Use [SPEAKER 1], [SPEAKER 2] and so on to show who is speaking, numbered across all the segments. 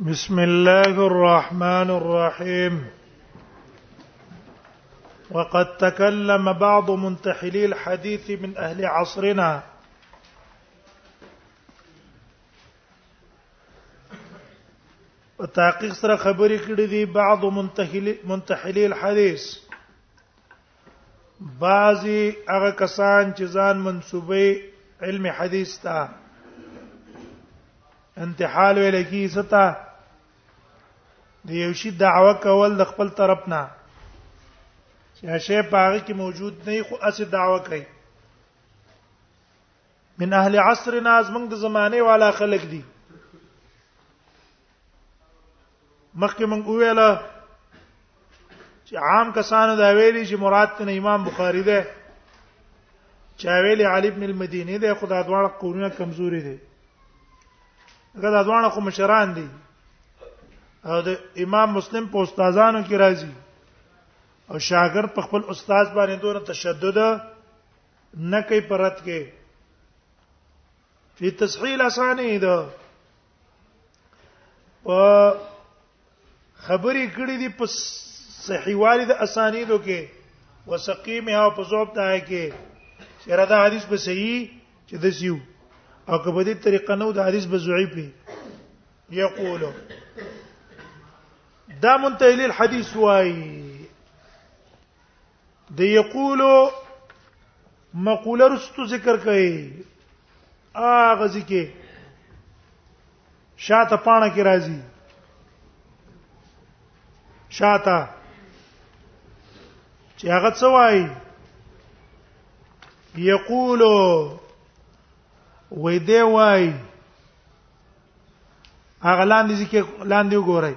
[SPEAKER 1] بسم الله الرحمن الرحيم وقد تكلم بعض منتحلي الحديث من اهل عصرنا وتحقيق تحقیق سره خبرې دي بعض منتحلي الحديث بعضی هغه کسان چې ځان منسوبې علم حدیث ته انتحال ویل کی ستا د یو شی دعوه کول د خپل طرف نه چې شی پاره کې موجود نه خو اسې دعوه کوي من اهل عصرنا زمنګ د زمانه والا خلق دي مخکې مونږ ویل چې عام کسانو دا ویلي چې مراد ته امام بخاری ده چا ویلي علی ابن المدینه ده خدای دواړه قولونه کمزوري دي دا دواړه خو مشران دي او د امام مسلم په استادانو کې راځي او شاګرد په خپل استاد باندې دوره تشدد نه کوي پرد کې په تصحیح اسانه ده په خبرې کړې دي په صحیحوالي د اسانیدو کې وسقیمه او په ضعف ده کې چیرې دا حدیث به صحیح چې د سیو او که په دې طریقه نو د حدیث به ضعیف یقول دا منتهی الحديث وای د یقولو مقوله رستو ذکر کړي اغه ځکه شاته پاڼه کې راځي شاته چې هغه څه وایي یقول وې دی وایي هغه لاندې ذکر لاندې وګورئ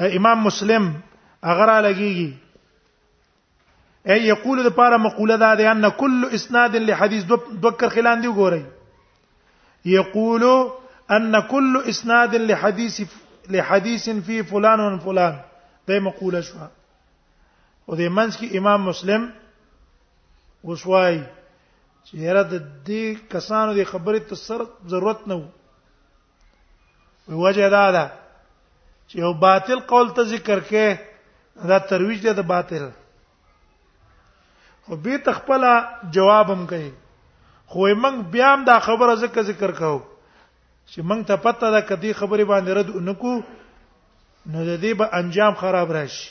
[SPEAKER 1] امام مسلم اگر لګيږي اي يقول د پاره مقوله ده ده ان كل اسناد لحديث دوکر خلان دی ګوري يقول ان كل اسناد لحديث لحديث في فلان و فلان ده مقوله شو او د منځ کې امام مسلم وسوای چې هر د دې کسانو د خبرې ته سر ضرورت نه وو وی وجه دا ده چې یو باطل قول ته ذکر کې دا ترویج دی د باطل خو به تخپل جواب هم کوي خو موږ بیا هم دا خبره ذکر ذکر کوو چې موږ ته پته ده کدي خبره باندې رد نکو نو د دې به انجام خراب راشي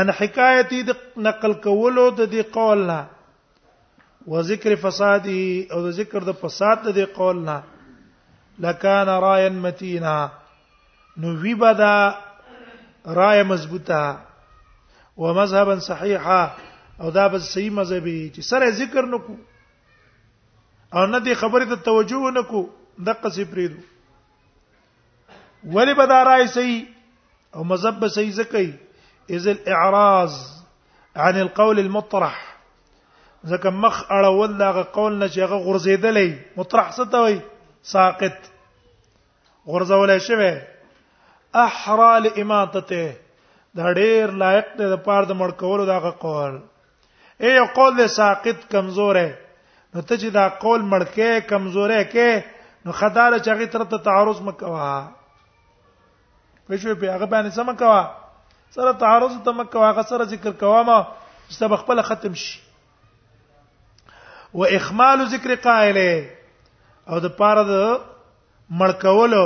[SPEAKER 1] ان حکایتی د نقل کولو د دې قول نه و ذکر فساده او د ذکر د فساد د دې قول نه لکان رايا متینا نو وی بدا رای مضبوطه و مذهبا صحیحا او دا به صحیح مذهبي چې سره ذکر نکو او نه دې خبره ته توجه نکو دقه سي پریدو ولی به دا رائے صحیح او مذهب به صحیح زکې اذ الاعراض عن القول المطرح ځکه مخ اړول دا قول نه چې هغه غرزیدلې مطرح څه ته وي ساقط غرزولې شوی احرال اماتته دا ډیر لایق دی د پاره د مړ کولو دا قول اے یو قول دی ساقط کمزوره نو ته چې دا قول مړکه کمزوره کې نو خدار چې هغه تر ته تعارض مکوا په شوې په هغه باندې سم کوا سره تعارض ته مکوا هغه سره ذکر کوا ما سبق خپل ختم شي واخمال ذکر قائله او د پاره د مړکولو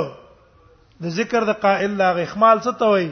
[SPEAKER 1] د ذکر د قائل لا اخمال څه ته وایي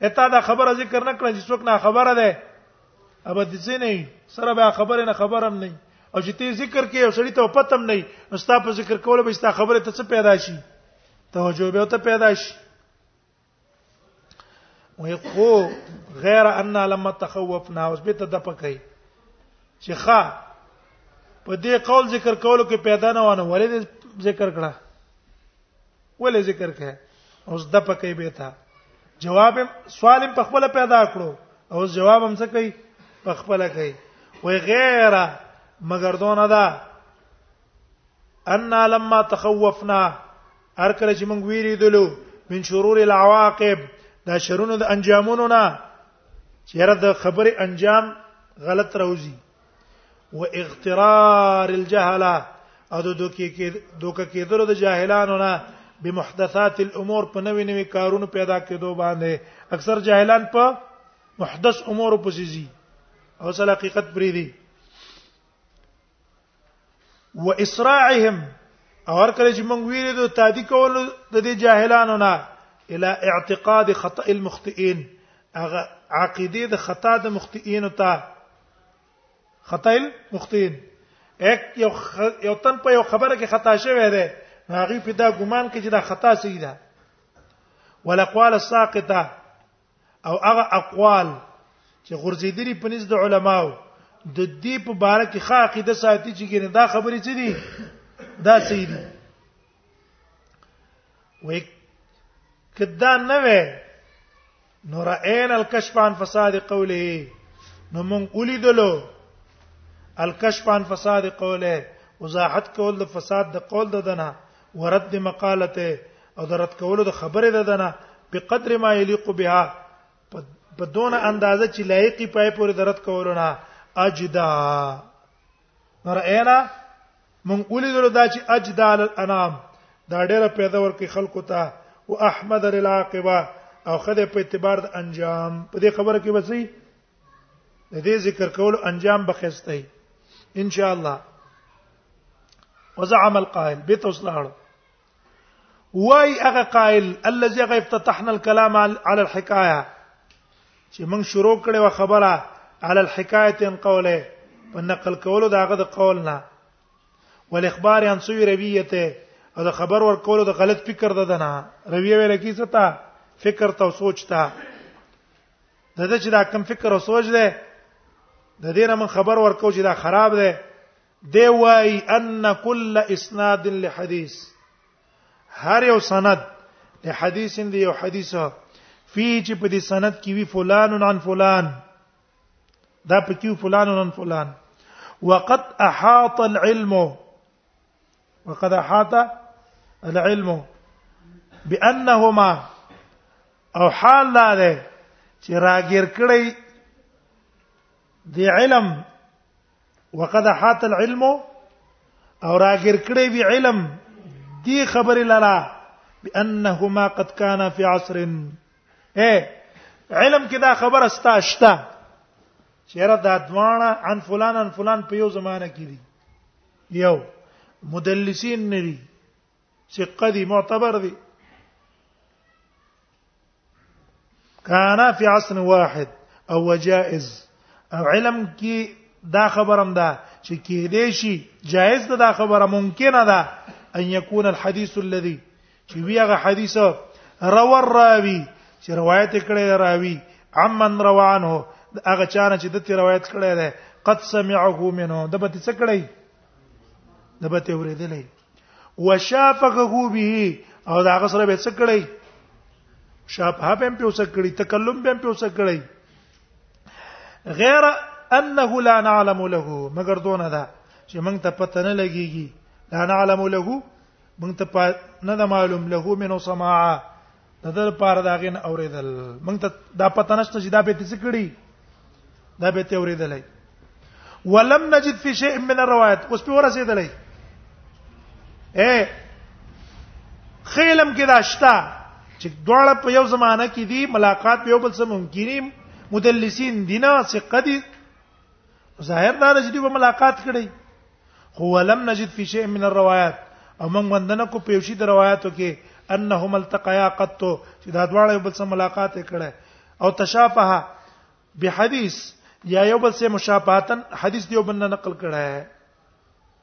[SPEAKER 1] اته دا خبره ذکر نه کړه چې څوک نه خبره ده ابا د څه نه سره به خبره نه خبرم نه او چې ته ذکر کې او سړی ته پتم نه نو ستا په ذکر کول به ستا خبره ته څه پیدا شي توجه به ته پیدا شي ويقو غیر ان لما تخوفنا اوس به ته د پکې چې ښا په دې قول ذکر کولو کې پیدا نه ونه ولې ذکر کړه ولې ذکر کړه اوس د پکې به تا جواب سوال په خپل پیدا کړو او جواب هم څه کوي په خپل کوي وای غیر مگر دون دا ان لما تخوفنا هر کله چې موږ ویریدلو من شرور العواقب دا شرونو د انجامونو نه چیرې د خبرې انجام غلط راوځي واغترار الجهله او د دوکې کې دوکه کېدلو د جاهلانو نه بمحدثات الامور په نوې نوې کارونو پیدا کېدو باندې اکثر جاهلان په محدث امور پسې زی او سل حقیقت پرې دي واسراعهم او هر کله چې موږ ویل د تادی کول د دې جاهلانو نه الى اعتقاد خطا المخطئين هغه عقیده د خطا د مخطئين ته خطا المختین یک یو یو تن په یو خبره کې خطا شوی دی هغه په دا ګمان کې چې دا خطا سي ده ولقوال الساقطه او هغه اقوال چې غرزیدلی په نس د علماو د دې په باره کې ښه عقیده ساتي چې ګنې دا خبرې څه دي دا صحیح دي وې کدا نه وې نور عین الکشف عن فساد قوله نو مونږ ولیدلو الکشف عن فساد قوله وضاحت کول د فساد د قول د دنه ورد مقالته او درت کول د خبره د دنه په قدر ما یلیق بها په دون اندازه چې لایقي پای پورې درت کولونه اجدا نور اینا مونږ ولې درو دا چې اجدال الانام دا ډېره پیدا ورکې خلکو ته او احمد للعاقبه او خدای په اعتبار د انجام په دې خبره کې وسی د دې ذکر کول انجام بخښته ان شاء الله وزعم القائل بیت وسلاړو وای هغه قائل الذي غ افتتحنا الكلام على الحكايه چې موږ شروع کړې و خبره على الحكايه ان قوله په نقل کولو داغه د قول نه والاخبار عن سوي رويته او د خبر ور کولو د غلط فکر ده نه رویه ویل کی ستا فکر ته سوچ ته د دې چې دا کم فکر او سوچ ده د دې نه من خبر ورکو چې دا خراب ده دی وای ان کل اسناد لحدیث هر یو سند له حدیث دی یو حدیثه فی چې په دې سند کې وی فلان عن فلان دا په کې فلان عن فلان وقد احاط العلم وقد احاط العلم بانهما او حال دا ده چې راګیر کړی دی علم وقد حات العلم او راګر کړي وی علم دی خبر لرا بانهما قد كان في عصر اے علم کې دا خبر استا اشتا چیرې دا دواړه عن فلان عن فلان په یو زمانہ کې دي یو مدلسین نه دي ثقه دي معتبر دي کانا فی عصر واحد او جائز او علم کې دا خبرم ده چې کې دې شي جائز ده دا خبره ممکنه ده ان يكون الحديث الذي چې ویغه حدیث روى الراوي چې روایت کړي راوي عمن روى عنه هغه چانه چې د تی روایت کړي ده قد سمعه منه د به څه کړي د به ته ورېدلې وشافقه به او دا هغه سره به څه کړی شافه به په څه کړی تکلم به په څه کړی غیر انه لا نعلم له مگر دون دا چې موږ ته پته نه لګیږي لا نعلم له موږ ته نه معلوم له منو سماعه د در پاره دا غین اوریدل موږ ته دا پته نشته چې دا به تاسو کړی دا به ته اوریدلای ولم نجد فی شیء من الروايات اوس په ورسېدلای اے خیلم کې دا شتا چې دواړه په یو زمانہ کې دي ملاقات په یو بل سره ممکنی مدلسین دینه ثقه دي ظاهر دا چې دوی په ملاقات کړي خو ولم نجد فی شیء من الروايات او موږ وندنه کو په شی د روایتو کې انهم التقيا قط چې دا دواړه یو بل سره ملاقات کړي او تشافه بحدیث یا یو بل سره مشابهتن حدیث دیو بنه نقل کړي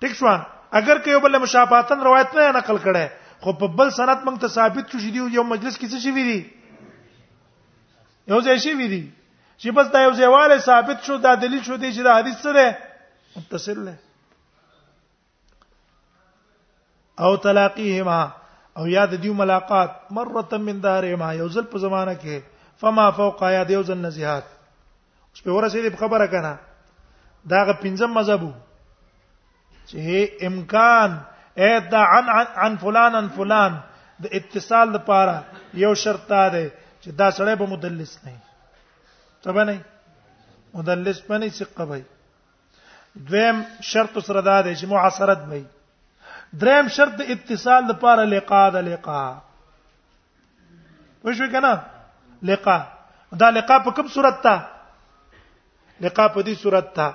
[SPEAKER 1] ټیک شو اگر که یو بل مشابهتن روایت نه نقل کړي خو په بل سند موږ ته ثابت شو چې دی یو مجلس کې څه شي وی دي یو ځای شي وی دي چې بس دا یو ځایواله ثابت شو دا دلیل شو دی چې دا حدیث سره متصل دی او تلاقیهما او یا د دیو ملاقات مره من دهرهما یو ځل په زمانہ کې فما فوق یا دیو ځل نزیات اوس په ورسې دې خبره کنه دا غ پنځم مذهب چې امکان اته عن عن فلان عن فلان د اتصال لپاره یو شرط ده چې دا سړی به مدلس نه وي تبه نه مدلس باندې ثقه وي دویم شرط سره دا دی چې معاصرت وي دریم شرط د اتصال لپاره لقاء د لقاء وشو کنه لقاء دا لقاء په کوم صورت ته لقاء په دې صورت ته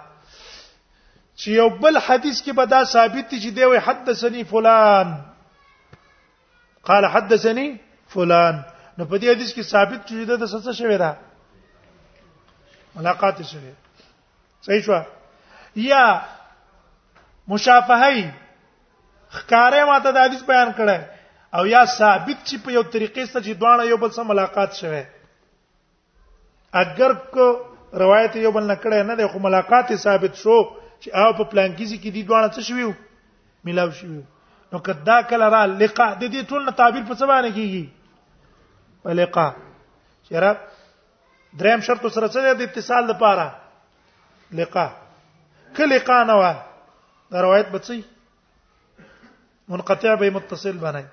[SPEAKER 1] چې یو بل حدیث کې به دا ثابت دي چې دی وي حدثني فلان قال حدثني فلان نو په دې حدیث کې ثابت چې دا د څه شوی دا ملاقات شوی صحیح شو یا مشافهه خکاره ماته د حدیث بیان کړه او یا ثابت چې په یو طریقې سره چې دوه یو بل سره ملاقات شوه اگر کو روایت یو بل نکړه نه د خو ملاقات ثابت شو چې او په پلان کې چې دي دوه څه شویو ملاو شویو نو کدا کله را لقاء د دې ټول تعبیر په څه باندې کیږي په لقاء شراب دریم شرط سره څه دی د اتصال لپاره لقاء کله لقاء نه و دا روایت بچي منقطع به متصل بنای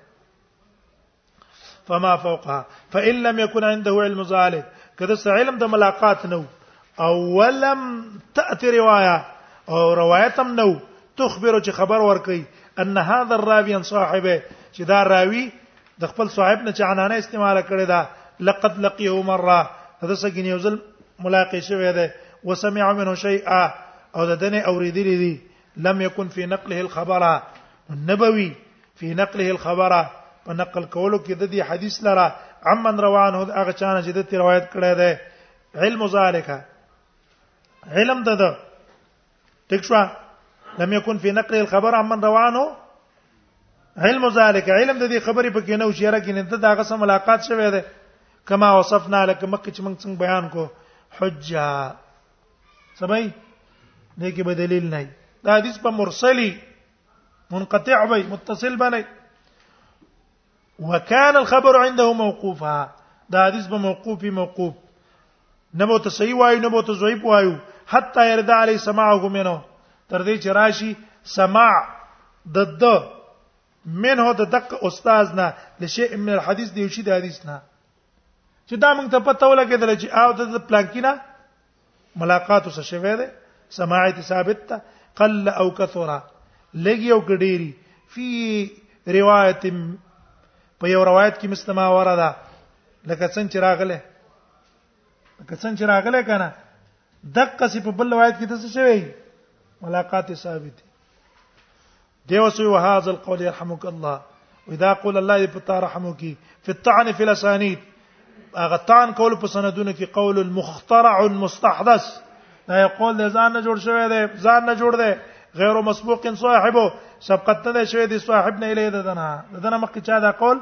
[SPEAKER 1] فما فوقها فان لم يكن عنده علم ذلك کده علم د ملاقات نو او ولم تاتي روايه او روایتم نو تخبر چې خبر ورکي ان هذا الراوي صاحبه چې دا راوي د خپل صاحب نه چې عنانه استعمال کړی دا لقد لقيه مره دا سګین یو ځل ملاقات شوی دی وسمع منه شيئا او د دنه اوریدلی دی لم يكن في نقله الخبر النبوي في نقله الخبر په نقل کولو کې د دې حدیث لره عمن روان هو هغه چانه چې د روایت کړی دی علم ذالک علم دده ټیک شو لم يكن في نقل الخبر عمن روانو علم ذلك علم د دې خبرې پکې نه وشيره کې نه ته داغه سم ملاقات شوه ده کما وصفنا لك مکه چې موږ څنګه بیان کو حجه سمای دې کې بدلیل نه دا حدیث په مرسلی منقطع وي متصل باندې وکانه الخبر عنده موقوفا دا حدیث به موقوف موقوف نه مو ته صحیح وایو نه مو ته ضعیف وایو حتا يرد علی سماعه منه تر دې چې راشي سماع د د منه د دق استاد نه لشي من الحديث دی شي د حدیث نه چې دا موږ ته پته ولګېدل چې او د پلانکینا ملاقات څه شوه ده سماعت ثابت ته قل او كثرا لګي او کډيري فی روایت په یو روایت کې مستما ورده لکه څنګه چې راغله لکه څنګه چې راغله کنه دقه سی په بل روایت کې د څه شوی ملاقات ثابت دیو سوی وهذا القول يرحمك الله واذا قول الله دې پتا رحم وکي في الطعن في الاسانيد هغه طعن کول په سندونو کې قول المخترع مستحدث دا یو قول د ځان نه جوړ شوی دی ځان نه جوړ دی غیر مسبوق صاحبو سبقت نه شوی دی صاحب نه اله ددنه ددنه مخکې چا دا قول